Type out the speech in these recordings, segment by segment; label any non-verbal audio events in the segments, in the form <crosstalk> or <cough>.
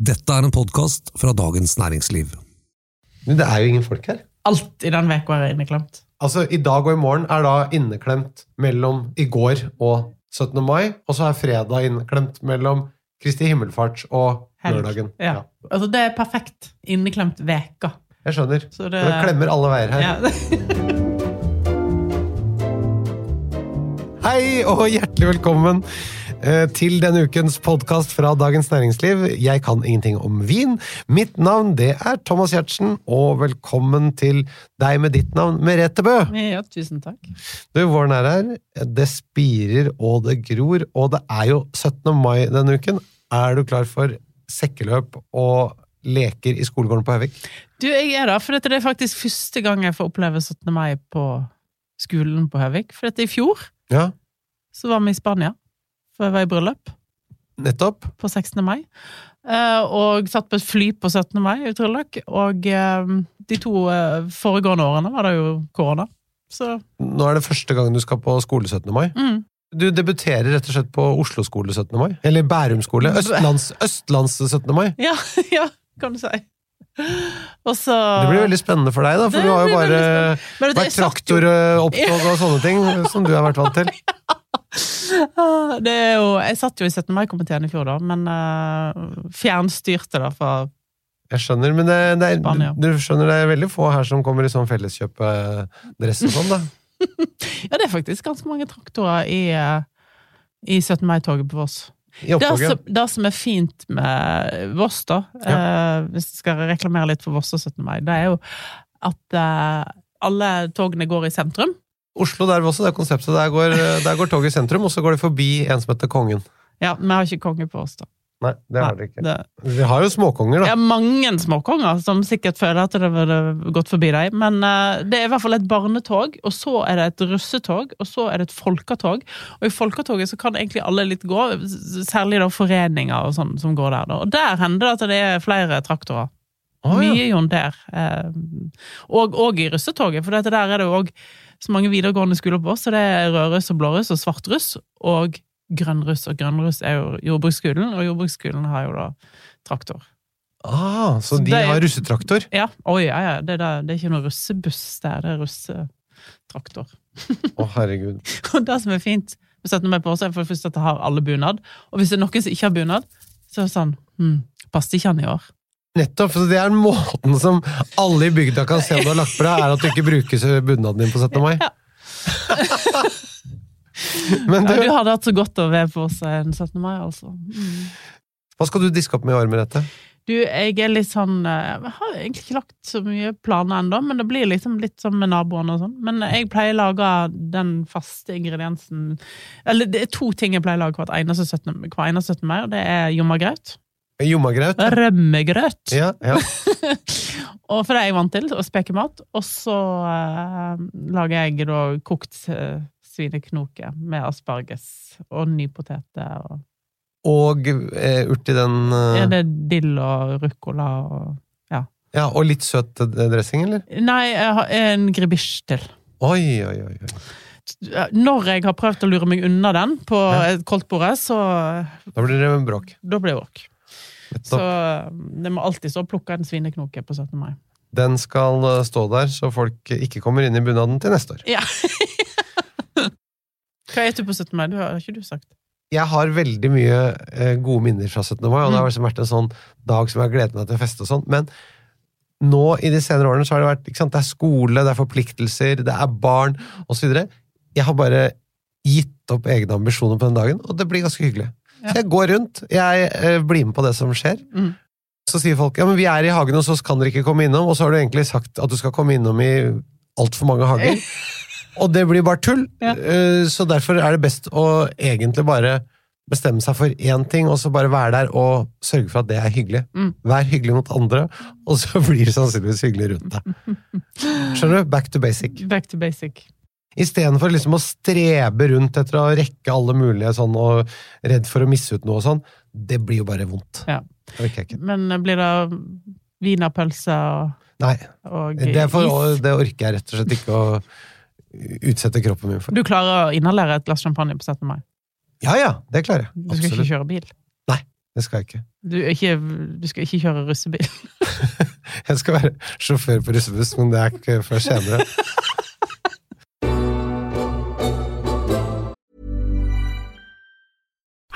Dette er en podkast fra Dagens Næringsliv. Men det er jo ingen folk her. Alt i den veka er inneklemt. Altså, I dag og i morgen er da inneklemt mellom i går og 17. mai, og så er fredag inneklemt mellom Kristi himmelfart og Helg. lørdagen. Ja. Altså, det er perfekt inneklemt veka. Jeg skjønner. Så det, Det klemmer alle veier her. ja. <laughs> Hei og hjertelig velkommen til denne ukens podkast fra Dagens Næringsliv. Jeg kan ingenting om vin. Mitt navn det er Thomas Giertsen, og velkommen til deg med ditt navn, Merete Bø. ja, tusen takk. Du, våren er her. Det spirer og det gror, og det er jo 17. mai denne uken. Er du klar for sekkeløp og leker i skolegården på Høvik? Du, jeg er da, for dette er faktisk første gang jeg får oppleve 17. mai på skolen på Høvik. For dette i fjor Ja, så var vi i Spania, for jeg var i bryllup nettopp. på 16. mai. Eh, og satt på et fly på 17. mai, utrolig nok. Og eh, de to eh, foregående årene var det jo korona. Så Nå er det første gang du skal på skole 17. mai. mm. Du debuterer rett og slett på Oslo skole 17. mai. Eller Bærum skole. Østlands, Østlands 17. mai. Ja, <laughs> ja, kan du si. Og så Det blir veldig spennende for deg, da, for du har jo bare vært traktor, traktoropptog og sånne ting som du har vært vant til. <laughs> Ah, <laughs> Det er jo, jeg satt jo i 17. mai-komiteen i fjor, da, men uh, fjernstyrte da fra Jeg skjønner, men det, det er, Spania. du skjønner det er veldig få her som kommer i sånn felleskjøpedress og sånn, da. <laughs> Ja, det er faktisk ganske mange traktorer i, eh, i 17. mai-toget på Voss. Det, som- det som er fint med Voss, da, eh, hvis jeg skal reklamere litt for Voss og 17. mai, det er jo at eh, alle togene går i sentrum. Oslo der også, det konseptet. Der går, der går toget i sentrum, og så går det forbi en som heter Kongen. Ja, vi har ikke konge på oss, da. Nei, det har dere ikke. det- Vi har jo småkonger, da. er mange småkonger som sikkert føler at det ville gått forbi dem, men uh, det er i hvert fall et barnetog, og så er det et russetog, og så er det et folketog. Og i folketoget så kan egentlig alle litt gå, særlig da foreninger og sånn som går der. Da. Og der hender det at det er flere traktorer. Ja. Mye Jon der. Uh, og, og i russetoget, for dette der er det jo òg så mange videregående skoler på oss, så det er rødruss og blåruss og svartruss, og grønnruss. Og grønnruss er jo jordbruksskolen, og jordbruksskolen har jo da traktor. Ah, så Så de det har russetraktor? Ja, oi, ja, ja. Det, er da- det er ikke noe russebuss der, det er russetraktor. <laughs> Å, herregud. Og det som er fint med 17. mai på er for det første at det har alle bunad. Og hvis det er noen som ikke har bunad, så er det sånn hm, Passet ikke han i år? Nettopp, så det er måten som alle i bygda kan se om du har lagt på deg, er at du ikke bruker bunaden din på 17. mai. Ja. <laughs> Men Ja, du, du hadde hatt så godt å være på seg en 17. mai, altså. Mm. hva skal du diske opp med i år, Merete? Du, jeg er litt sånn eh, Jeg har egentlig ikke lagt så mye planer ennå, men det blir liksom litt sånn med naboene og sånn. Men jeg pleier å lage den faste ingrediensen Eller det er to ting jeg pleier å lage hvert eneste 17. hver eneste 17. mai, og det er jommagraut. Jommagraut? Rømmegrøt. Ja, ja. <laughs> Og for det er jeg vant til, å speke mat. Og så eh, lager jeg da kokt eh, svineknoke med asparges og nypoteter. Og, Og eh, urt i den eh, ja, det er dill og ruccola og Ja. Ja, og litt søt dressing, eller? Nei, jeg har en gribisj til. Oi, oi, oi. oi. Når jeg har prøvd å lure meg unna den på Ja. koldtbordet, så Da blir det bråk. da blir det åk. Så det må alltid stå 'plukka en svineknoke på 17. mai. Den skal eh, stå der, så folk ikke kommer inn i bunaden til neste år. Ja. <laughs> Hva spiser du på 17. mai? Det har ikke du sagt. Jeg har veldig mye eh, gode minner fra 17. mai, og det har Mm. liksom vært en sånn dag som jeg har gledet meg til å feste og sånn. Men nå i de senere årene så har det vært ikke sant, det er skole, det er forpliktelser, det er barn osv. Jeg har bare gitt opp egne ambisjoner på den dagen, og det blir ganske hyggelig. Så jeg går rundt, jeg eh, blir med på det som skjer. Mm. Så sier folk ja, men vi er i hagen, og så kan dere ikke komme innom, og så har du egentlig sagt at du skal komme innom i altfor mange hager. Og det blir bare tull. Ja. Eh, Så derfor er det best å egentlig bare bestemme seg for én ting, og så bare være der og sørge for at det er hyggelig. Mm. Vær hyggelig mot andre, og så <laughs> blir det sannsynligvis hyggelig rundt deg. <laughs> Skjønner du? Back to basic. Back to basic. Istedenfor liksom å strebe rundt etter å rekke alle mulige sånn, og redd for å misse ut noe og sånn. Det blir jo bare vondt. Ja. Det ikke. Men blir det wienerpølse og, Nei, og det, for, det orker jeg rett og slett ikke å utsette kroppen min for. Du klarer å inhalere et glass champagne på 17. mai? Ja ja, det klarer jeg. Du skal ikke kjøre bil? Nei. det skal jeg ikke. Du, ikke, du skal ikke kjøre russebil. <laughs> Jeg skal være sjåfør på russebuss, men det er ikke før senere. <laughs>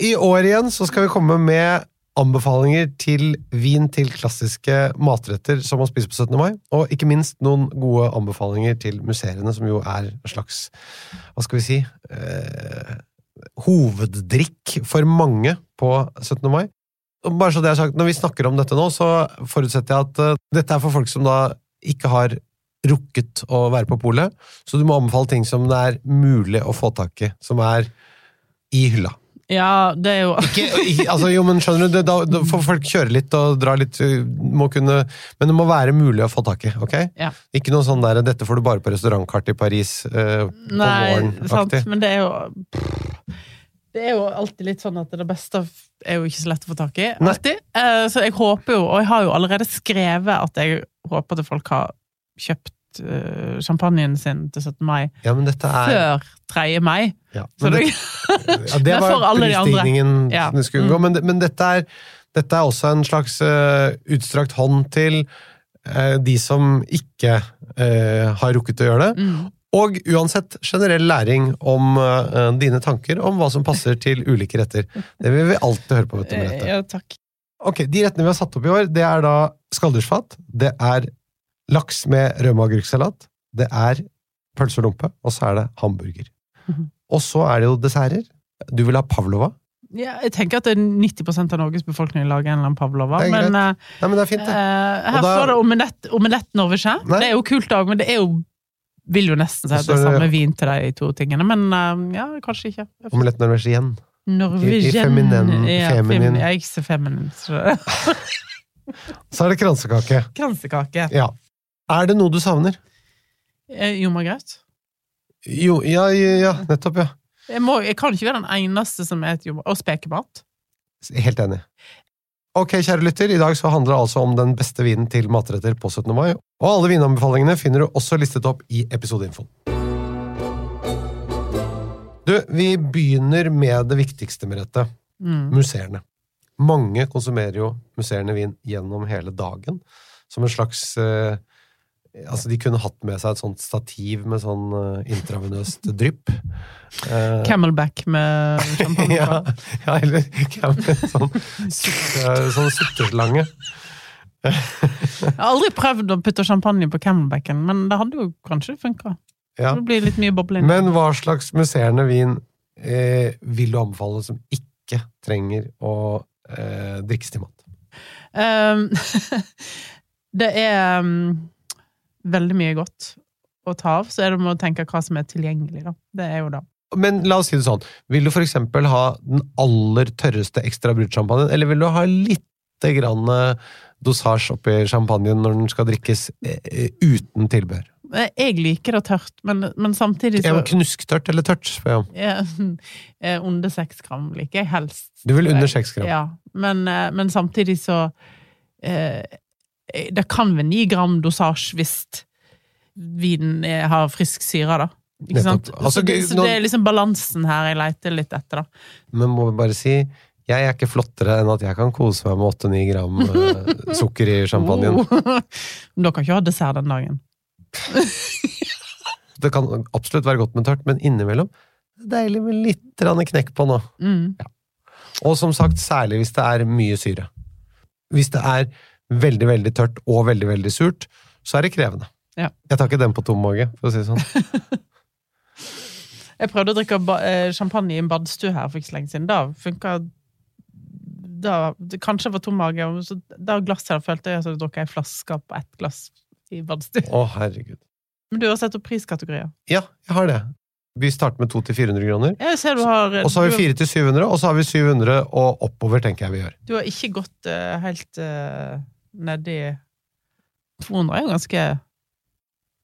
I år igjen så skal vi komme med anbefalinger til vin til klassiske matretter som man spiser på 17. mai, og ikke minst noen gode anbefalinger til museene, som jo er en slags, hva skal vi si, eh, hoveddrikk for mange på 17. mai. Bare så det er sagt, Når vi snakker om dette nå, så forutsetter jeg at uh, dette er for folk som da ikke har rukket å være på polet, så du må anbefale ting som det er mulig å få tak i, som er i hylla. Ja, det er jo Ikke, altså, jo, men skjønner du, det, da, da får folk kjøre litt og dra litt, må kunne, men det må være mulig å få tak i, ok? Ja. Ikke noe sånn der, dette får du bare på restaurantkart i Paris eh, på Nei, våren. sant, men det er jo Det er jo alltid litt sånn at det beste er jo ikke så lett å få tak i. Alltid. Eh, Så jeg håper jo, og jeg har jo allerede skrevet at jeg håper at folk har kjøpt eh, champagnen sin til 17. mai Ja, er før 3. mai. ja, Så men det, det, ja, det <laughs> var prisstigningen Ja. det skulle Mm. men, men dette, er, dette er også en slags uh, utstrakt hånd til uh, de som ikke uh, har rukket å gjøre det. mm. Og uansett generell læring om uh, dine tanker om hva som passer til ulike retter. Det vil vi alltid høre på. Vet du, med dette. Ja, takk. Ok, De rettene vi har satt opp i år, det er da skalldyrsfat, det er laks med rømme- og agurksalat, det er pølse og lompe, og så er det hamburger. Mhm. Og så er det jo desserter. Du vil ha pavlova? Ja, jeg tenker at er 90% av Norges befolkning lager en eller annen pavlova, men eh, Nei, men det er fint, det. Uh, her da- står det omelett, over seg Nei. Det er jo kult òg, men det er jo vil jo nesten si at det er samme vin til de to tingene, men uh, ja, kanskje ikke. Omelett norvegien. Norwegian I- i feminin- ja, feminin. Jeg er ikke så feminin. Så. <laughs> Så er det kransekake. Kransekake. Ja. Er det noe du savner? Eh, Jordmorgrøt. Jo, ja, ja, ja nettopp, ja. Jeg, må, jeg kan ikke være den eneste som spiser jordbær. Og spekemat. Helt enig. Ok, kjære lytter, i dag så handler det altså om den beste vinen til matretter på 17. mai, og alle vinanbefalingene finner du også listet opp i episodeinfoen. Du, vi begynner med det viktigste, Merete. Mm. Museerne. Mange konsumerer jo musserende vin gjennom hele dagen, som en slags eh, Altså, de kunne hatt med seg et sånt stativ med sånn uh, intravenøst drypp. Uh, Camelback med <laughs> champagne. ja, ja, eller ja, <laughs> sånn, sutte, sånn sutteslange. Jeg har aldri prøvd å putte champagne på camelbacken, men det hadde jo kanskje funka. Ja. Det blir litt mye bobling. Men hva slags musserende vin eh, vil du anbefale som ikke trenger å eh, drikkes til mat? Um, <laughs> det er um, veldig mye godt å ta av, så er det med å tenke hva som er tilgjengelig, da. Det er jo da. Men la oss si det sånn, vil du eksempel ha den aller tørreste ekstra brutsjampanjen, eller vil du ha litt grann eh, dosasje oppi champagnen når den skal drikkes eh, uten tilbehør? Eh, Jeg liker det tørt, men, men samtidig Ja, så men Knusktørt eller tørt, spør jeg om. ja, <laughs> Under seks gram liker jeg helst. Du vil under seks gram. Ja, men, men samtidig så eh, Det kan være ni gram dosasje hvis vinen er, har frisk syre, da. Ikke sant? Altså, så, det, så det er liksom balansen her jeg leter litt etter, da. Men må vi bare si jeg er ikke flottere enn at jeg kan kose meg med 8-9 gram uh, <laughs> sukker i champagnen. Oh. <laughs> Men dere kan ikke ha dessert den dagen. <laughs> Det kan absolutt være godt med tørt, men innimellom deilig med litt knekk på nå. Mm. Og som sagt, særlig hvis det er mye syre. Hvis det er veldig, veldig tørt og veldig, veldig surt, så er det krevende. Ja. Jeg tar ikke den på tom mage, for å si det sånn. <laughs> Jeg prøvde å drikke eh, champagne i en badstue her for ikke så lenge siden. Da funka da, det, Kanskje var tom mage, så da glasset jeg følte jeg at jeg drukket ei flaske på ett glass i badstue. Å, herregud. Men du har sett opp priskategorier. Ja, jeg har det. Vi starter med 2 til 400 kroner. Jeg ser du har Og så har vi du, 4 til 700, og så har vi 700 og oppover, tenker jeg vi gjør. du har ikke gått uh, helt uh, nedi 200 er jo ganske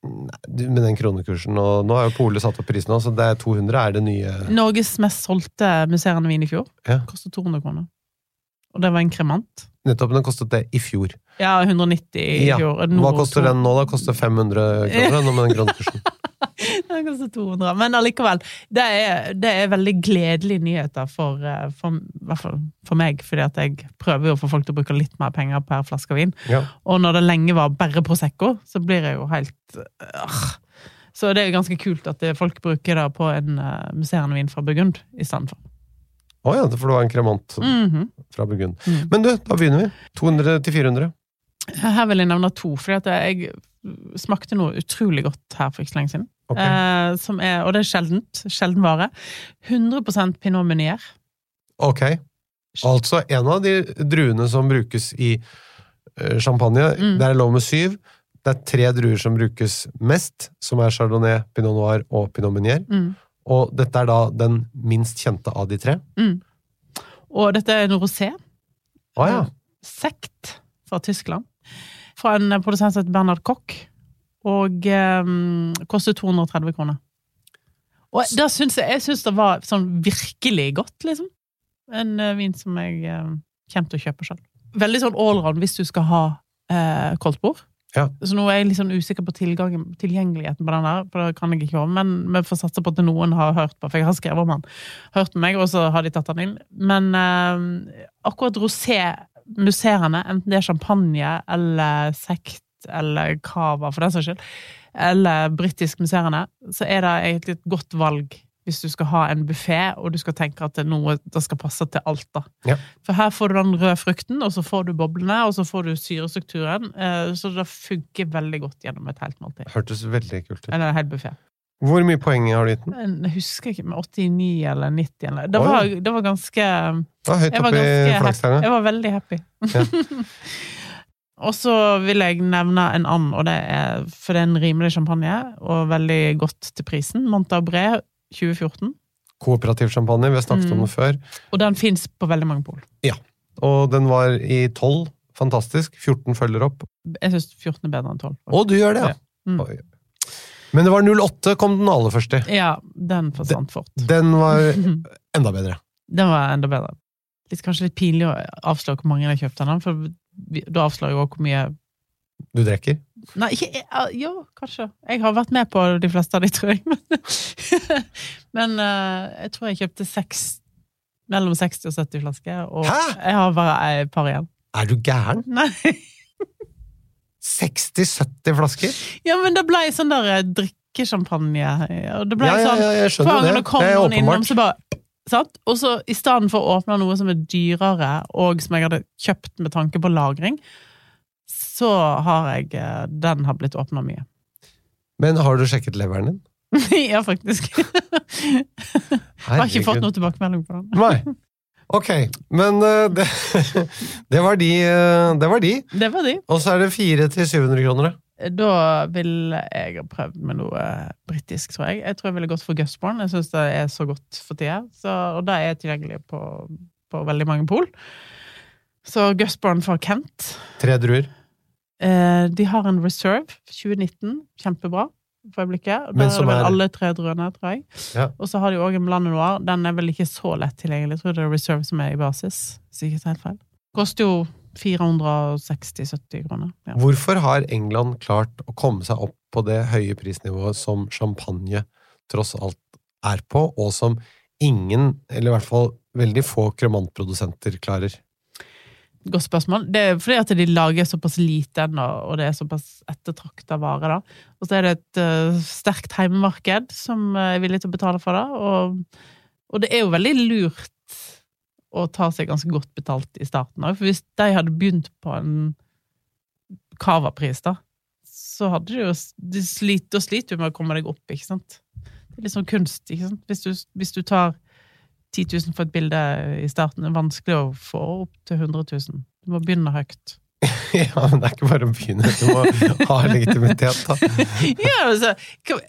Nei, Med den kronekursen, og nå har jo polet satt opp prisen så det er 200 er det nye Norges mest solgte musserende vin i fjor. Ja. Kostet 200 kroner. Og det var en kremant. Nettopp, den kostet det i fjor. Ja, 190 i Ja. fjor. Hva koster den nå, da? Koster 500 kroner <laughs> nå med den kronekursen. Den koster 200. Men allikevel, det er, det er veldig gledelige nyheter for, eh, for, fall for meg, fordi at jeg prøver jo å få folk til å bruke litt mer penger per flaske vin. Ja. Og når det lenge var bare Prosecco, så blir jeg jo helt øh. Så det er ganske kult at det, folk bruker det på en uh, musserende vin fra Burgund istedenfor. Å ja, for det var en kremant Mm -hmm. fra Burgund. Mm. Men du, da begynner vi. 200 til 400. Her vil jeg nevne to, fordi jeg smakte noe utrolig godt her for ikke så lenge siden. Okay. Eh, som er, og det er sjeldent. Sjelden vare. 100% pinot meunier. Ok. Altså, en av de druene som brukes i eh, champagne, Mm. det er lov med syv. Det er tre druer som brukes mest, som er chardonnay, pinot noir og pinot meunier. Mm. Og dette er da den minst kjente av de tre. Mm. Og dette er en rosé. Ah, ja. Sekt fra Tyskland. Fra en produsent som heter Bernhard Koch. Og eh, koster 230 kroner. Og da syns jeg, jeg synes det var sånn virkelig godt, liksom. En uh, vin som jeg uh, kommer til å kjøpe selv. Veldig sånn allround hvis du skal ha koldt koldtbord. Ja. Så nå er jeg litt sånn usikker på tilgjengeligheten på den der, for det kan jeg ikke om, men vi får satse på at noen har hørt på, for jeg har skrevet om han. Hørt med meg, og så har de tatt han inn. Men uh, akkurat rosé musserende, enten det er champagne eller sekt eller cava, for den saks skyld, eller britisk musserende, så er det egentlig et godt valg hvis du skal ha en buffé, og du skal tenke at det er noe det skal passe til alt. da. Ja. For her får du den røde frukten, og så får du boblene, og så får du syrestrukturen. eh, Så det funker veldig godt gjennom et helt måltid. Hørtes veldig kult ut. Eller en hel buffé. Hvor mye poeng har du gitt den? Jeg husker ikke, med 89 eller 90 eller Det var, det var ganske Det var høyt oppe i flaggstanga. jeg var veldig happy. <laughs> og så vil jeg nevne en annen, og det er, for det er en rimelig champagne, og veldig godt til prisen. Montabré 2014. Kooperativ champagne, vi har snakket om den før. Og den fins på veldig mange pol. Ja. Og den var i 12. Fantastisk. 14 følger opp. Jeg syns 14 er bedre enn 12. Å, du gjør det, ja! Mm. Men det var 08 kom den aller første. Ja, den forsvant fort. Den var enda bedre. <laughs> Den var enda bedre. Litt, kanskje litt pinlig å avsløre hvor mange jeg har kjøpt av den, for da avslører jeg også hvor mye Du drikker? Nei, ikke Jo, kanskje. Jeg har vært med på de fleste av de, tror jeg. <laughs> Men eh, jeg tror jeg kjøpte seks, mellom 60 og 70 flasker, og Hæ? jeg har bare et par igjen. Er du gæren? Nei. <laughs> 60-70 flasker? Ja, men det ble sånn der eh, drikkesjampanje. Og det ble Ja, ja, sånn ja, jeg skjønner det. kom Det er noen innom, så bare sant? Og så i stedet for å åpne noe som er dyrere, og som jeg hadde kjøpt med tanke på lagring, så har jeg eh, Den har blitt åpna mye. Men har du sjekket leveren din? <laughs> ja, faktisk. <laughs> Jeg har ikke fått noe tilbakemelding på den. Nei. <laughs> Ok, men eh, det, <laughs> det, var de, eh, det var de. Det var de. Og så er det 400-700 kroner. da. Da ville jeg ha prøvd med noe britisk, tror jeg. Jeg tror jeg ville gått for Gusborn. Jeg syns det er så godt for tida. Så, og det er tilgjengelig på, på veldig mange pol. Så Gusborn fra Kent. Tre druer. Eh, de har en Reserve 2019. Kjempebra for øyeblikket. Men Der er det vel er- alle tre druene, tror jeg. Ja. Og så har de òg en Blande Noir. Den er vel ikke så lett tilgjengelig. Jeg tror det er Reserve som er i basis. Hvis ikke tar helt feil. Koster jo 460-70 kroner. Ja. Hvorfor har England klart å komme seg opp på det høye prisnivået som champagne tross alt er på, og som ingen, eller i hvert fall veldig få kremantprodusenter klarer? Godt spørsmål. Det er fordi at de lager såpass lite ennå, og det er såpass ettertrakta vare. da. Og så er det et uh, sterkt heimemarked som eh, er villig til å betale for det. Og, og det er jo veldig lurt å ta seg ganske godt betalt i starten òg. For hvis de hadde begynt på en Cava-pris, da, så hadde de jo de sliter, Da sliter du med å komme deg opp, ikke sant? Det er litt sånn kunst, ikke sant? Hvis du, hvis du tar 10 000 for et bilde i starten, er vanskelig å få opp til 100 000. Du må begynne høyt. <laughs> Ja, men det er ikke bare å begynne. Du må ha legitimitet, da. <laughs> ja, altså,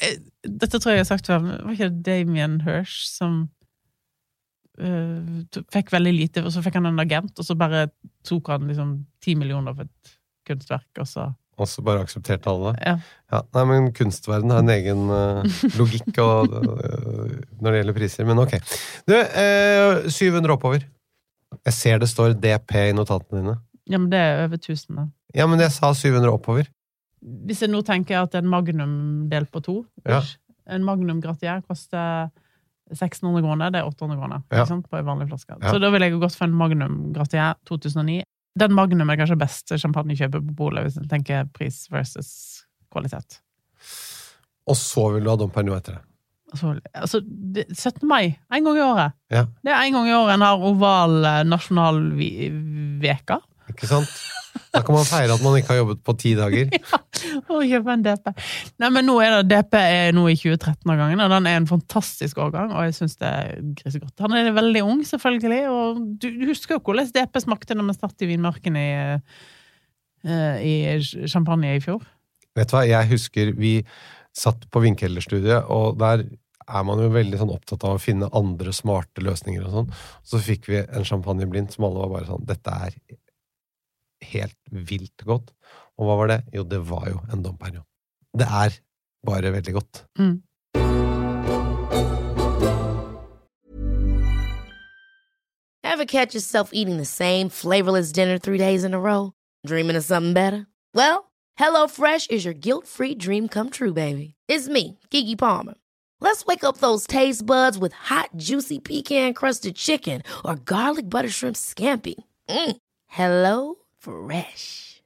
eh, dette tror jeg jeg har sagt før, men var ikke det Damien Hirsch som uh, fikk veldig lite, og så fikk han en agent, og så bare tok han liksom ti millioner for et kunstverk, og så Og så bare aksepterte alle det. ja. Ja, nei, men kunstverden har en egen uh, logikk og, uh, når det gjelder priser, men ok. Du, uh, 700 oppover. Jeg ser det står DP i notatene dine. ja, men det er over 1000, da. Ja, men jeg sa 700 oppover. Hvis jeg nå tenker at en Magnum delt på to Ja. En Magnum Gratier koster 1600 kroner, det er 800 kroner Ja. på en vanlig flaske. Så da ville jeg gått for en Magnum Gratier 2009. Den Magnum er kanskje beste champagnekjøpet på polet, hvis en tenker pris versus kvalitet. Og så vil du ha Dom Pernod etter det. Altså, altså, 17. mai, en gang i året. Ja. Det er en gang i året en har oval eh, nasjonalveka. Ikke sant? Da kan man feire at man ikke har jobbet på ti dager. <laughs> Og kjøpe en DP. Nei, men nå er det DP er nå i 2013-årgangen, og den er en fantastisk årgang, og jeg syns det er grisegodt. Han er veldig ung, selvfølgelig, og du, du husker jo hvordan DP smakte når vi satt i vinmarken i, eh, i champagne i fjor? Vet du hva, jeg husker vi satt på Vinkelderstudiet, og der er man jo veldig sånn opptatt av å finne andre smarte løsninger og sånn. Så fikk vi en champagne blind som alle var bare sånn Dette er helt vilt godt. Og hva var det? Jo, det var jo en Dom Pernod. Det er bare veldig godt. Mm. Ever catch yourself eating the same flavorless dinner three days in a row? Dreaming of something better? Well, HelloFresh is your guilt-free dream come true, baby. It's me, Kiki Palmer. Let's wake up those taste buds with hot, juicy pecan-crusted chicken or garlic butter shrimp scampi. Mm. Hello Fresh.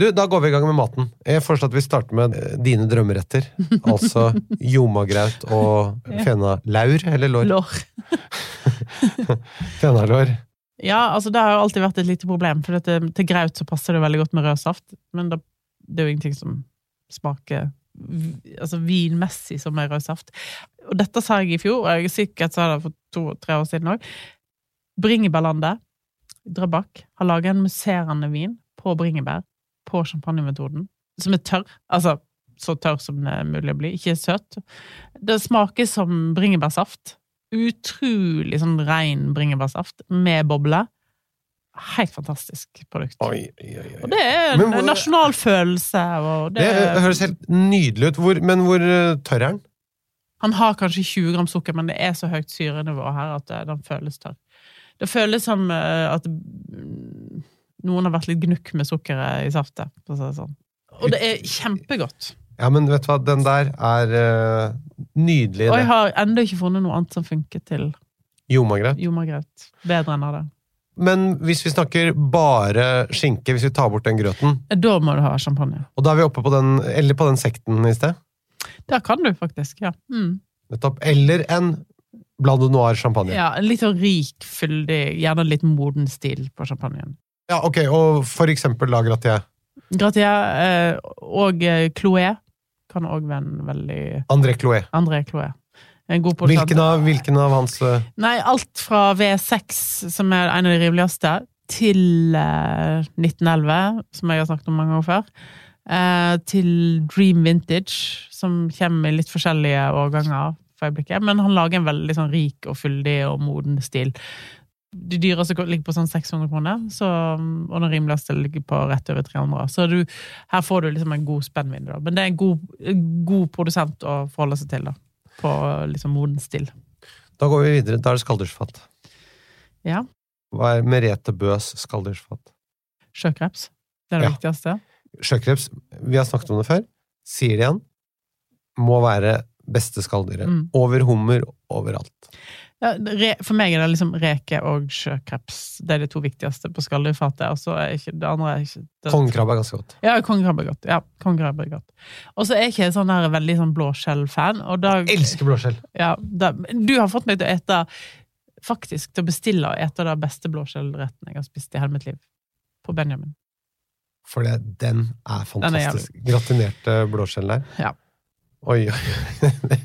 Du, da går vi i gang med maten. Jeg foreslår at vi starter med eh, dine drømmeretter. <laughs> Altså jomagraut og fenalaur, eller lår? Lår. <laughs> Fenalår. Ja, altså det har jo alltid vært et lite problem, for dette, til graut så passer det veldig godt med rød saft, men det, det er jo ingenting som smaker altså vinmessig som er rød saft. Og dette sa jeg i fjor, og jeg er sikkert sa det for to-tre år siden òg. Bringebærlandet, Drøbak, har laga en musserende vin på bringebær på champagnemetoden, som er tørr. Altså så tørr som det er mulig å bli, ikke søt. Det smaker som bringebærsaft. Utrolig sånn ren bringebærsaft med boble. Helt fantastisk produkt. Oi, oi, oi. Og det er en hvor- nasjonal følelse. Og det, Det høres helt nydelig ut. Hvor, men hvor eh, tørr er den? Han har kanskje 20 gram sukker, men det er så høyt syrenivå her at eh, den føles tørr. Det føles som eh, at noen har vært litt gnukk med sukkeret i saftet. Sånn. Og det er kjempegodt. Ja, men vet du hva, den der er uh, nydelig. Og jeg har ennå ikke funnet noe annet som funker til jomagrøt. jomagraut. Bedre enn av det. Men hvis vi snakker bare skinke, hvis vi tar bort den grøten, Da må du ha champagne. og da er vi oppe på den, eller på den sekten i sted, Der kan du faktisk, ja. Mm. nettopp, eller en Blanc noir champagne. ja en litt sånn rik, fyldig, gjerne litt moden stil på champagnen. Ja, ok, og for eksempel la gratier. Gratier eh, og eh, Chloé kan òg være en veldig André Chloé. André Chloé. En god. Hvilken av, hvilken av hans eh, Nei, alt fra V6, som er en av de rimeligste, til eh, 1911, som jeg har snakket om mange ganger før. eh, til Dream Vintage, som kommer i litt forskjellige årganger for øyeblikket. Men han lager en veldig sånn rik og fyldig og moden stil. De dyreste ligger på sånn 600 kroner, så, og den rimeligste ligger på rett over 300. Så du, her får du liksom en god spennvidde. Men det er en god, god produsent å forholde seg til, da. På liksom moden stil. Da går vi videre. Da er det skalldyrfat. Ja. Hva er Merete Bøs skalldyrfat? Sjøkreps. Det er det Ja. viktigste. Sjøkreps, vi har snakket om det før. Sier det igjen. Må være beste skalldyret. Mm. Over hummer, overalt. Ja, for meg er det liksom reke og sjøkreps. Det er de to viktigste på skalldyrfatet. Og så er ikke det andre er ikke det, Kongekrabbe er ganske godt. Ja, kongekrabbe er godt. Ja, kongekrabbe er godt. Og så er jeg ikke sånn her veldig sånn blåskjell-fan. Da, Elsker blåskjell! ja, da, du har fått meg til å ete Faktisk til å bestille og ete den beste blåskjellretten jeg har spist i hele mitt liv. På Benjamin. For det, den er Den er fantastisk. Gratinerte blåskjell der. Ja. Oi, oi.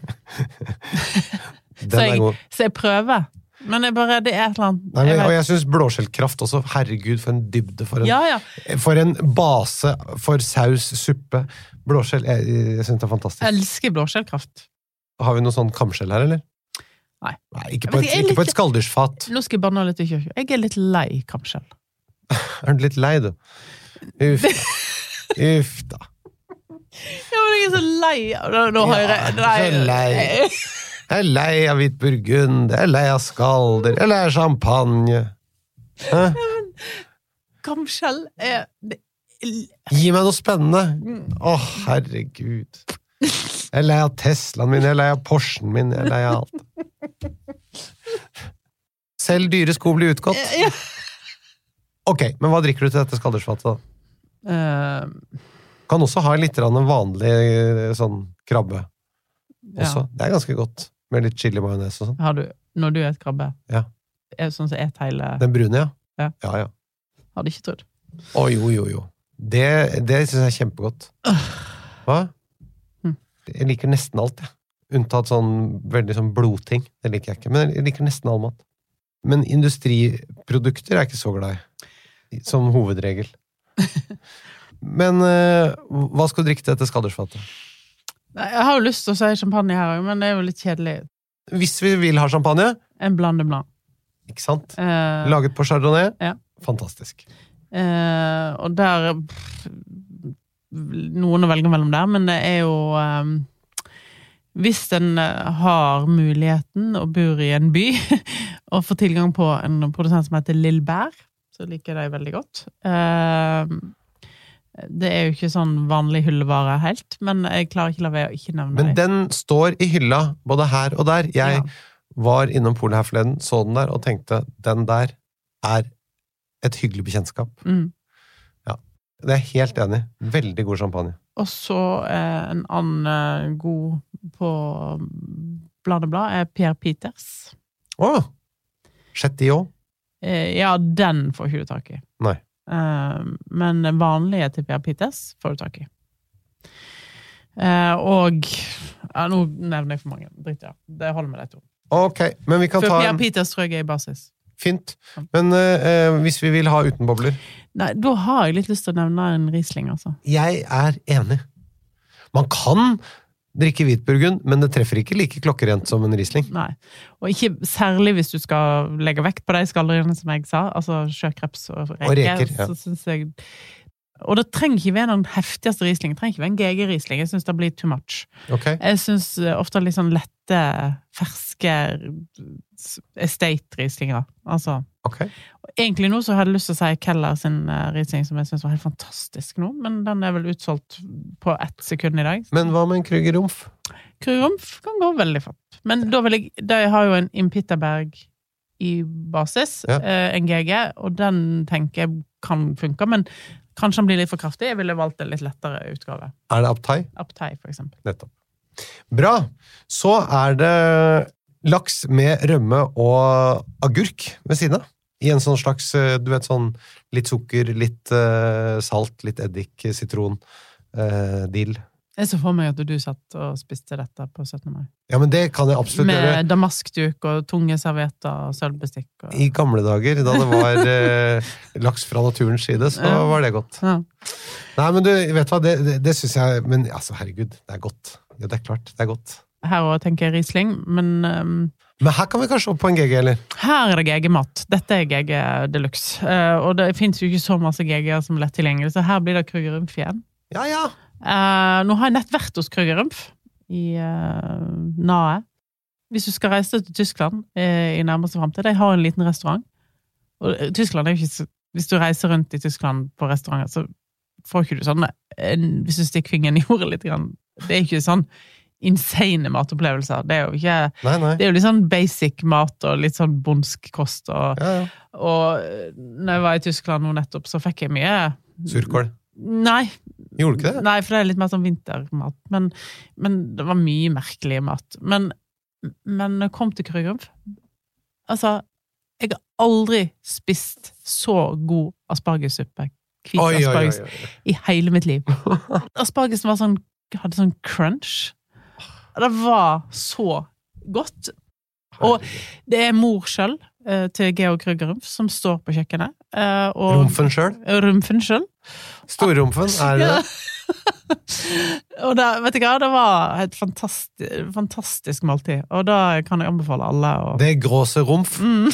<laughs> Så jeg, så jeg prøver. Men jeg bare, det er et eller annet Nei, men, og jeg syns blåskjellkraft også. Herregud, for en dybde. For en, Ja, ja. for en base for saus, suppe. Blåskjell. Jeg, jeg syns det er fantastisk. Jeg elsker blåskjellkraft. Har vi noe sånn kamskjell her, eller? Nei. ikke på et, ikke, på et skalldyrsfat. Nå skal jeg banne litt i kirka. Jeg er litt lei kamskjell. <laughs> Er du litt lei, du? Uff da. <laughs> Uff da. Ja, men jeg er så lei av det. Nå Ja, jeg så lei. <laughs> Jeg er lei av hvit burgund, jeg er lei av skalder, jeg er lei av champagne. Hæ? Kamskjell er Gi meg noe spennende! Å, herregud. Jeg er lei av Teslaen min, jeg er lei av Porschen min, jeg er lei av alt. Selv dyre sko blir utgått. Ok, men hva drikker du til dette skaldersfatet, da? Eh, Kan også ha litt vanlig sånn krabbe også. Det er ganske godt. Med litt chili majones og sånn. Har du, når du et krabbe, Ja. er det sånn som et hele Den brune, ja. Ja. Ja, ja. Hadde ikke trodd. Å, jo, jo, jo. Det, det syns jeg er kjempegodt. Hva? Hm. Jeg liker nesten alt, jeg. Unntatt sånn veldig sånn blodting. Det liker jeg ikke. Men jeg liker nesten all mat. Men industriprodukter er jeg ikke så glad i. Som hovedregel. <laughs> Men eh, hva skal du drikke til dette skaddersfatet? Jeg har jo lyst til å si champagne her òg, men det er jo litt kjedelig. Hvis vi vil ha champagne, En blande blanc. ikke sant? Eh, Laget på chardonnay, Ja. fantastisk. eh, og der pff, Noen å velge mellom der, men det er jo eh, Hvis en eh, har muligheten og bor i en by, <laughs> og får tilgang på en produsent som heter Lill Bær, så liker jeg det veldig godt. Det er jo ikke sånn vanlig hyllevare helt, men jeg klarer ikke la være å ikke nevne det. Men den står i hylla, både her og der. Jeg Ja. var innom polet her forleden, så den der, og tenkte den der er et hyggelig bekjentskap. Mm. Det er jeg helt enig i. Veldig god champagne. Og så eh, en annen eh, god på Bladeblad er Per Peters. Å! Chetty òg? Eh, ja, den får ikke du tak i. Eh, men vanlige til jeg Peters får du tak i. Eh, og ja, Nå nevner jeg for mange. Dritt, ja. Det holder med de to. Ok, men vi kan For ta en Peters tror jeg er i basis. Fint. Men eh, eh, hvis vi vil ha uten bobler Nei, da har jeg litt lyst til å nevne en Riesling, altså. Jeg er enig. Man kan drikke hvitburgund, men det treffer ikke like klokkerent som en Riesling. Nei. Og ikke særlig hvis du skal legge vekt på de skalleriene som jeg sa, altså sjøkreps og reker. Og reker, ja. så synes jeg Og det trenger ikke være den heftigste Riesling. Det trenger ikke være en GG-Riesling. Jeg syns det blir too much. Okay. Jeg syns ofte litt sånn lette, ferske estate-Rieslinger. Altså ok. Egentlig nå så hadde jeg lyst til å si Keller sin risling Riesling, som jeg syns var helt fantastisk nå, men den er vel utsolgt på ett sekund i dag. Men hva med en Krüger Rumpf? Kryrumf kan gå veldig fort. Men da vil jeg De har jo en Impitterberg i basis, Ja. eh, en GG, og den tenker jeg kan funke, men kanskje den blir litt for kraftig. Jeg ville valgt en litt lettere utgave. Er det Aptai? Aptai, for eksempel. Nettopp. Bra! Så er det laks med rømme og agurk ved siden av. I en sånn slags, eh, du vet sånn litt sukker, litt uh, salt, litt eddik, sitron, uh, dill. Jeg så for meg at du satt og spiste dette på 17. mai. Ja, men det kan jeg absolutt gjøre. Med damaskduk og tunge servietter og sølvbestikk. Og... I gamle dager, da det var <laughs> eh, laks fra naturens side, så var det godt. Ja. Nei, men du, vet hva, det, det, det syns jeg Men altså, herregud, det er godt. Ja, det er klart, det er godt. Her òg tenker jeg Riesling, men um, Men her kan vi kanskje opp på en GG, eller? her er det GG-mat. Dette er GG de luxe. Uh, og det fins jo ikke så masse GG-er som er lett tilgjengelig, så her blir det Krüger Rumpf igjen. Ja, ja. Uh, nå har jeg nett vært hos Krüger Rumpf i uh, Nae. Hvis du skal reise til Tyskland eh, i nærmeste framtid De har en liten restaurant. Og eh, Tyskland er jo ikke så Hvis du reiser rundt i Tyskland på restauranter, så får ikke du sånn en, Hvis du stikker fingeren i jordet litt, grann, det er ikke sånn insane matopplevelser. Det er jo ikke Nei, nei. Det er jo litt sånn basic mat og litt sånn bondsk kost. Og, Ja, ja. og eh, når jeg var i Tyskland nå nettopp, så fikk jeg mye Surkål. Nei, Gjorde du ikke det? Nei, for det er litt mer sånn vintermat. Men, men det var mye merkelig mat. Men, men når jeg kom til Krügerumf Altså, jeg har aldri spist så god aspargessuppe, hvit asparges, i hele mitt liv. <laughs> Aspargesen var sånn, hadde sånn crunch. Det var så godt. Og det er mor sjøl til Georg Krügerumf som står på kjøkkenet. eh, og Rumfen sjøl? Rumfen sjøl. Storrumfen, er det det? <laughs> og da, vet du hva, det var et fantastisk, fantastisk måltid, og da kan jeg anbefale alle å Det er gråse rumf. mm.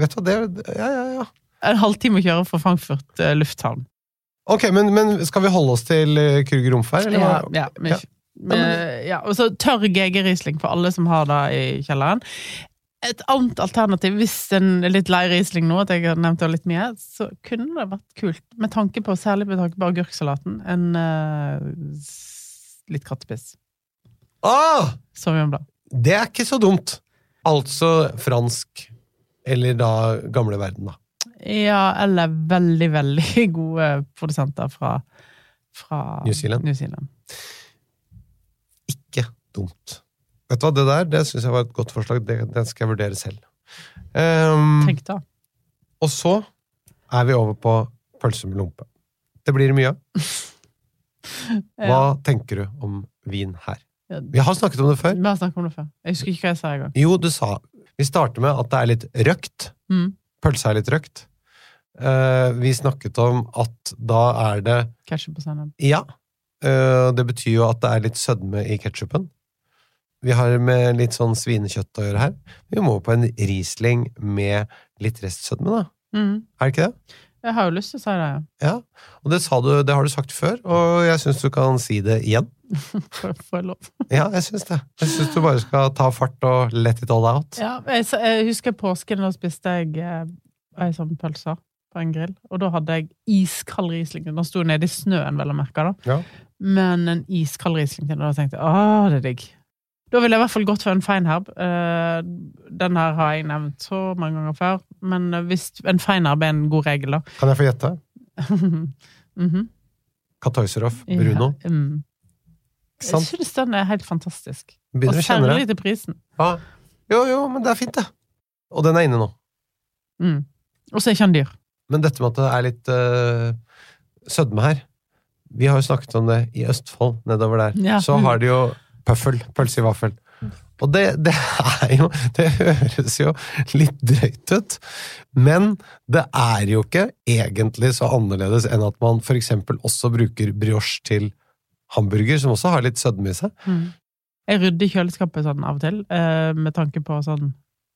Vet du hva, det er Ja, ja, ja. En halvtime å kjøre fra Frankfurt eh, lufthavn. Ok, men, men skal vi holde oss til uh, Krüger Rumf? Ja, ja, men, Ja. men, ja, og så tørr GG-Riesling for alle som har det i kjelleren. Et annet alternativ, hvis en er litt lei Riesling nå, at jeg har nevnt det litt mye, så kunne det vært kult, med tanke på, særlig med tanke på agurksalaten, en uh, litt kattepiss. Ah! Sauvignon. Det er ikke så dumt. Altså fransk, eller da gamle verden, da. Ja, eller veldig, veldig <laughs> gode produsenter fra, fra New Zealand. New Zealand. Ikke dumt. Vet du hva, det der det syns jeg var et godt forslag. Det, det skal jeg vurdere selv. Um, Tenk da. og så er vi over på pølse med lompe. Det blir mye av. <laughs> Hva tenker du om vin her? Vi har snakket om det før. Vi har snakket om det før. Jeg husker ikke hva jeg sa i gang. Jo, du sa Vi starter med at det er litt røkt. Mm. Pølse er litt røkt. Eh, vi snakket om at da er det Ketsjup og sennep. Ja. eh, det betyr jo at det er litt sødme i ketsjupen. Vi har med litt sånn svinekjøtt å gjøre her. Vi må på en Riesling med litt restsødme, da. Mm. Er det ikke det? Jeg har jo lyst til å si det, ja. Og det, sa du, det har du sagt før, og jeg syns du kan si det igjen. <laughs> Får får jeg lov? <laughs> Ja, jeg syns det. Jeg syns du bare skal ta fart og let it all out. Ja, jeg, jeg husker påsken, da spiste jeg eh, ei sånn pølse på en grill. Og da hadde jeg iskald Riesling. Den sto nede i snøen, vel å merke, da. Ja. Men en iskald Riesling og da tenkte jeg åh, det er digg. Da ville jeg i hvert fall gått for en feinherb. Eh, den her har jeg nevnt så mange ganger før. Men hvis en feinherb er en god regel, da. Kan jeg få gjette? <laughs> Mhm. Katoiserov Bruno. Ja, um. Jeg syns den er helt fantastisk. Begynner og særlig til prisen. Ja. Jo, jo, men det er fint, det. Og den er inne nå. Mm. Og så er ikke han dyr. Men dette med at det er litt uh, sødme her Vi har jo snakket om det i Østfold, nedover der. Ja. Så har de jo pøffel. Pølse i vaffel. Og det, det er jo Det høres jo litt drøyt ut, men det er jo ikke egentlig så annerledes enn at man eksempel også bruker brioche til hamburger, som også har litt sødme i seg. Mm. Jeg rydder kjøleskapet sånn av og til, eh, med tanke på sånn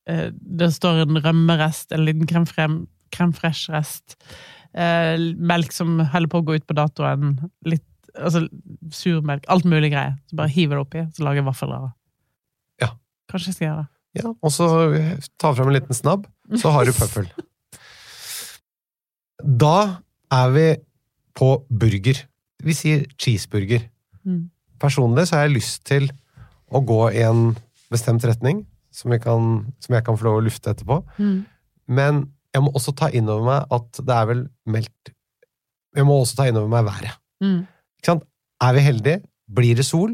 eh, Det står en rømmerest, en liten crème frem- crème fresh-rest, eh, melk som holder på å gå ut på datoen, litt altså, surmelk, alt mulig greier. Så bare hiver det oppi, så lager jeg vaffelrøre. Ja. Kanskje jeg skal gjøre det. Ja, og så ta fram en liten snabb, så har du <laughs> pøffel. Da er vi på burger. Vi sier cheeseburger. Mm. Personlig så har jeg lyst til å gå i en bestemt retning, som, kan, som jeg kan få lov å lufte etterpå. Mm. Men jeg må også ta inn over meg at det er vel meldt Jeg må også ta inn over meg været. Mm. Ikke sant? Er vi heldige, blir det sol,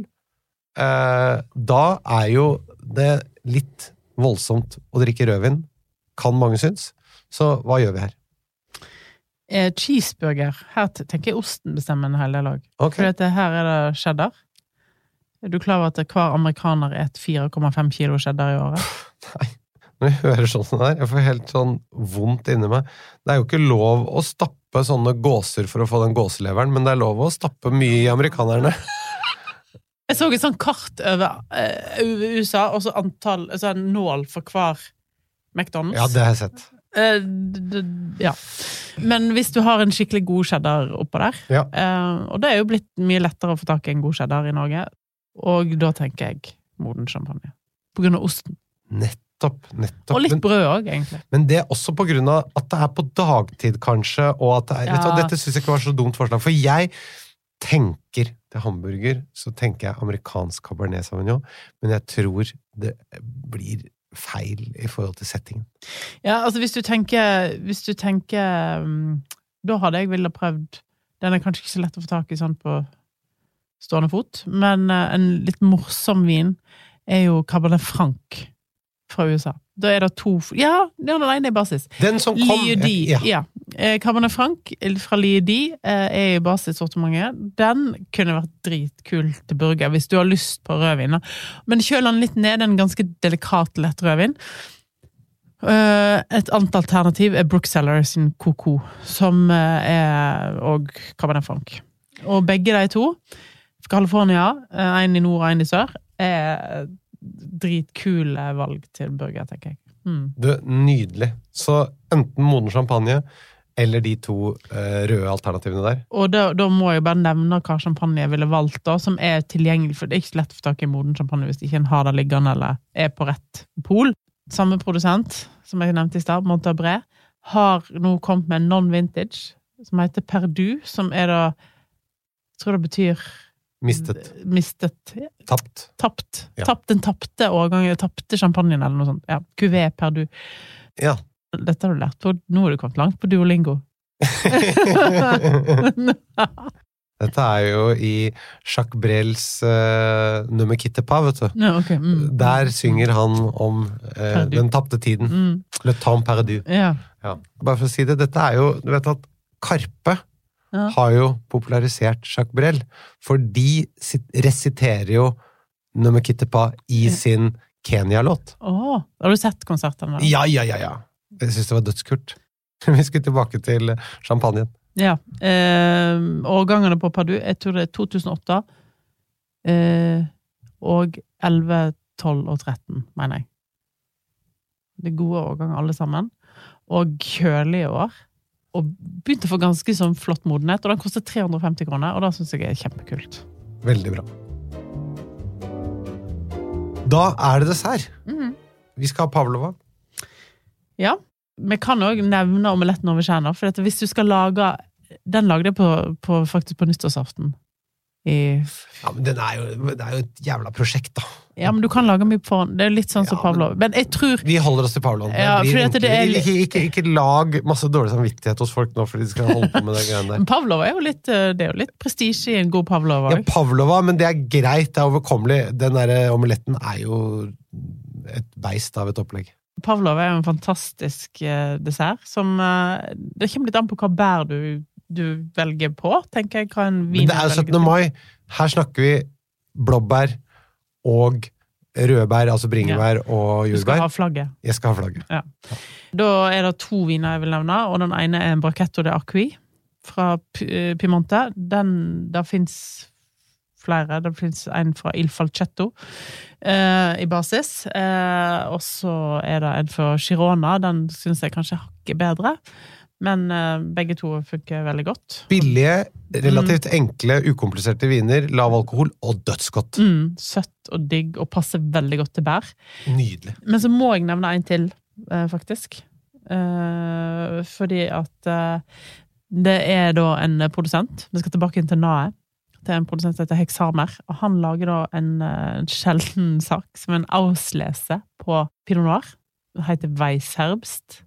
eh, da er jo det litt voldsomt å drikke rødvin, kan mange synes. Så hva gjør vi her? Eh, cheeseburger. Her tenker jeg osten bestemmer en hel del òg. Okay. For her er det cheddar. Er du klar over at hver amerikaner et 4,5 kilo cheddar i året? Når jeg hører sånn her, jeg får helt sånn vondt inni meg. Det er jo ikke lov å stappe sånne gåser for å få den gåseleveren, men det er lov å stappe mye i amerikanerne. <laughs> Jeg så et sånt kart over uh, USA, og så antall altså en nål for hver McDonald's. Ja, det har jeg sett. D- ja. Men hvis du har en skikkelig god cheddar oppå der, Ja. uh, og det er jo blitt mye lettere å få tak i en god cheddar i Norge, og da tenker jeg moden champagne. På grunn av osten. Nettopp. nettopp. Og litt brød òg, egentlig. Men det er også av at det er på dagtid, kanskje, og at det er, vet du. Dette syns jeg ikke var så dumt forslag, for jeg tenker til hamburger, så tenker jeg amerikansk cabernet sauvignon, men jeg tror det blir feil i forhold til settingen. Ja, altså hvis du tenker Hvis du tenker um, Da hadde jeg villet prøvd Den er kanskje ikke så lett å få tak i sånn på stående fot, men eh, en litt morsom vin er jo Cabernet Franc fra USA. Da er det to Ja, den ene er basis. Den som kom Liedi. ja. Ja. Eh, Cabernet Franc fra Liedi eh, er i basissortimentet. Den kunne vært dritkul til burger hvis du har lyst på rødvin. Men kjøl den litt ned, en ganske delikat, lett rødvin. Eh, Et annet alternativ er Brookseller sin Coco, som er og Cabernet Franc. Og begge de to, California, én i nord og én i sør, er dritkule valg til burger, tenker jeg. Mm. Du, nydelig. Så enten moden champagne eller de to eh, røde alternativene der. Og da, da må jeg bare nevne hva champagne jeg ville valgt, da, som er tilgjengelig. For det er ikke så lett å få tak i moden champagne hvis ikke en har det liggende eller er på rett pol. Samme produsent som jeg nevnte i stad, Montabré, har nå kommet med en non-vintage som heter Perdu, som er da Jeg tror det betyr Mistet. Mistet. Tapt. Tapt. Ja. Tapt den tapte årgangen, tapte champagnen, eller noe sånt. Ja, Cuvée Perdu. Ja. Dette har du lært på Nå har du kommet langt på Duolingo. <laughs> Dette er jo i Jacques Brels uh, Nummer Kittepa, vet du. Ja, ok. Mm. Der synger han om uh, den tapte tiden. Mm. Le temps perdu. Ja. Ja. Bare for å si det, dette er jo Du vet at Karpe Ja. har jo popularisert Jacques Brel, for de resiterer jo Nummer Kittepa i sin Kenya-låt. Oh, har du sett konserten? da? Ja, ja, ja, ja. Jeg syns det var dødskult. <laughs> Vi skulle tilbake til champagnen. Ja. Eh, årgangene på Padu, jeg tror det er 2008. Eh, og 11, 12 og 13, mener jeg. Det er gode årganger alle sammen. Og kjølige år. Og begynte å få ganske sånn flott modenhet. Og den koster 350 kroner, og det syns jeg er kjempekult. Veldig bra. Da er det dessert. Mm. Vi skal ha pavlova. Ja. Vi kan òg nevne omeletten over kjerner, for at hvis du skal lage Den lagde jeg på, på, faktisk på nyttårsaften. I Ja, men den er jo, det er jo et jævla prosjekt, da. Ja, men du kan lage mye på den. Det er litt sånn som Ja, Pavlov. Men jeg tror Vi holder oss til Pavlov. Ja, det er ikke, ikke, ikke lag masse dårlig samvittighet hos folk nå fordi de skal holde på med det greiene der. Men Pavlov er jo litt, eh, det er jo litt prestisje i en god Pavlova. Ja, pavlova, men det er greit, det er overkommelig. Den der omeletten er jo et beist av et opplegg. Pavlov er jo en fantastisk eh, dessert som eh, Det kommer litt an på hva bær du, du velger på, tenker jeg. Hva en vin Men det er jo 17. mai. Her snakker vi blåbær og rødbær, altså bringebær og jordbær. Du skal ha flagget. Jeg skal ha flagget. Da er det to viner jeg vil nevne, og den ene er en Brachetto de Acqui fra eh, Piemonte. Den, det fins flere. Det fins en fra Il Falcetto eh, i basis. Eh, og så er det en fra Girona. Den syns jeg kanskje hakker bedre. Men eh, begge to funker veldig godt. Billige, relativt enkle, ukompliserte viner, lav alkohol og dødsgodt. Mm, søtt og digg, og passer veldig godt til bær. Nydelig. Men så må jeg nevne en til, eh, faktisk. Eh, fordi at det er da en produsent Vi skal tilbake inn til Nae. Det er en produsent som heter Hexamer. Og han lager da en, en sjelden sak som en auslese på pinot noir. Det heter Weisherbst.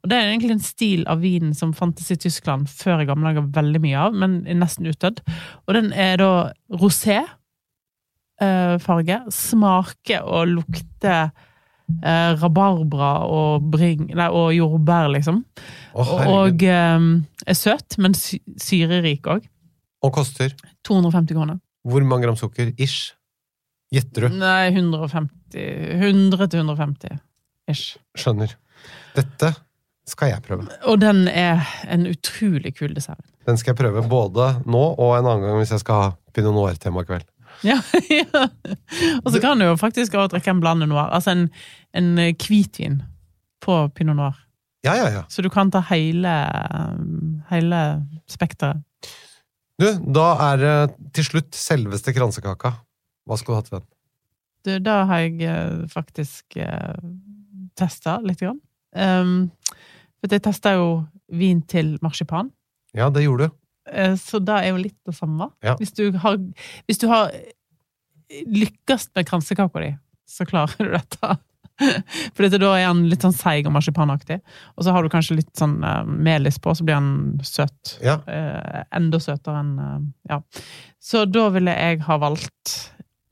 Og det er egentlig en stil av vinen som fantes i Tyskland før i gamle dager veldig mye av, men er nesten utdødd. Og den er da rosé eh, farge. Smaker og lukter eh, rabarbra og, bring, nei, og jordbær, liksom. Oh, og eh, er søt, men sy syrerik òg. Og koster 250 kroner. hvor mange gram sukker? Ish. Gjetter du? Nei, 150 100 til 150 ish. Skjønner. Dette skal jeg prøve. Og den er en utrolig kul dessert. Den skal jeg prøve både nå og en annen gang hvis jeg skal ha pinot noir-tema i kveld. Ja, <laughs> ja. Og så kan du jo faktisk også drikke en blande noir. Altså en, en hvitvin på pinot noir. Ja, ja, ja. Så du kan ta hele, hele spekteret. Du, da er det til slutt selveste kransekaka. Hva skal du ha til den? Du, da har jeg eh, faktisk uh, testa litt. Grann. Um, for jeg testa jo vin til marsipan. Ja, det gjorde du. Eh, Så da er jo litt det samme. Ja. Hvis, du har, hvis du har lykkes med kransekaka di, så klarer du dette. <laughs> For dette, da er han litt sånn seig og marsipanaktig. Og så har du kanskje litt sånn uh, melis på, så blir han søt. Ja. Uh, enda søtere enn uh, Ja. Så da ville jeg ha valgt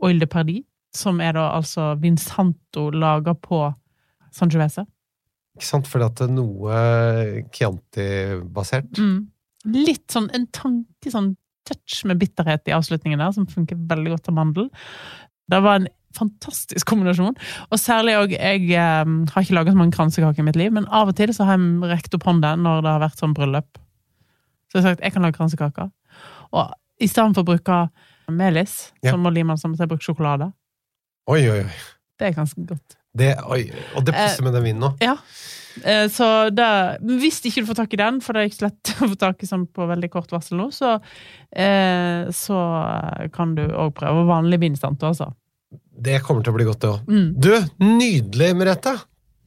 Oil de Perdi, som er da altså Vinsanto laga på Sangiovese. Ikke sant? Fordi at det er noe Chianti-basert. Mm. Litt sånn en tanke, sånn touch med bitterhet i avslutningen der, som funker veldig godt til mandel. Det var en fantastisk kombinasjon. Og særlig òg Jeg eh, har ikke laget så mange kransekaker i mitt liv, men av og til så har jeg rekt opp hånden når det har vært sånn bryllup. Så jeg har sagt jeg kan lage kransekaker. Og i stedet for å bruke melis, Ja. som må lime sammen, så har jeg brukt sjokolade. Oi, oi, oi. Det er ganske godt. Det, oi. Og det passer med den vinen nå. Ja. Eh, Så det, hvis ikke du får tak i den, for det er ikke så lett <laughs> å få tak i sånn på veldig kort varsel nå, så, eh, så kan du òg prøve vanlig vinstand, altså. Det kommer til å bli godt, det òg. Mm. Du, nydelig, Merete!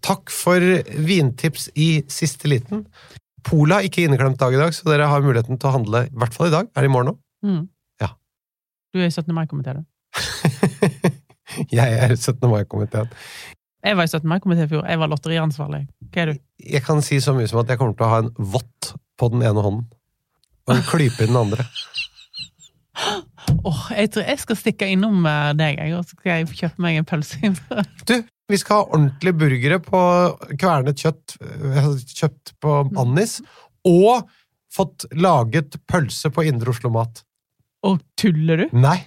Takk for vintips i siste liten. Pola ikke inneklemt dag i dag, så dere har muligheten til å handle i hvert fall i dag. Er det i morgen òg? Mm. Ja. Du er i 17. mai-komiteen, du. <laughs> jeg er 17. mai-komiteen. Jeg var i 17. mai-komité i fjor. Jeg var lotteriansvarlig. Hva er du? Jeg kan si så mye som at jeg kommer til å ha en vott på den ene hånden. Og en klype i den andre. Åh, jeg tror jeg skal stikke innom eh, deg, og så skal jeg kjøpe meg en pølse. Du, vi skal ha ordentlige burgere på kvernet kjøtt, eh, kjøpt på Annis, og fått laget pølse på Indre Oslo Mat. Og tuller du? Nei!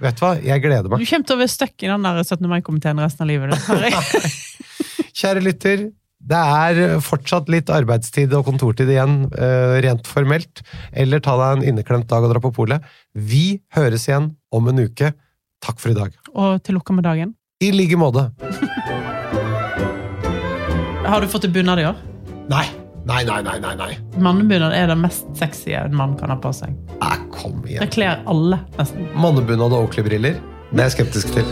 Vet du hva, jeg gleder meg. Du kommer til å være stuck i den der 17. mai-komiteen resten av livet. Det. <laughs> Kjære lytter, det er fortsatt litt arbeidstid og kontortid igjen, eh, rent formelt. Eller ta deg en inneklemt dag og dra på polet. Vi høres igjen om en uke. Takk for i dag. Og til lukka med dagen. I like måte. Har du fått til bunad i år? Nei, nei, nei, nei, nei. nei. Mannebunad er det mest sexy en mann kan ha på seg. Nei, kom igjen. Det kler alle, nesten. Mannebunad og Oakley-briller, det er jeg skeptisk til.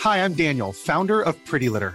Hi, I'm Daniel, founder of Pretty Litter.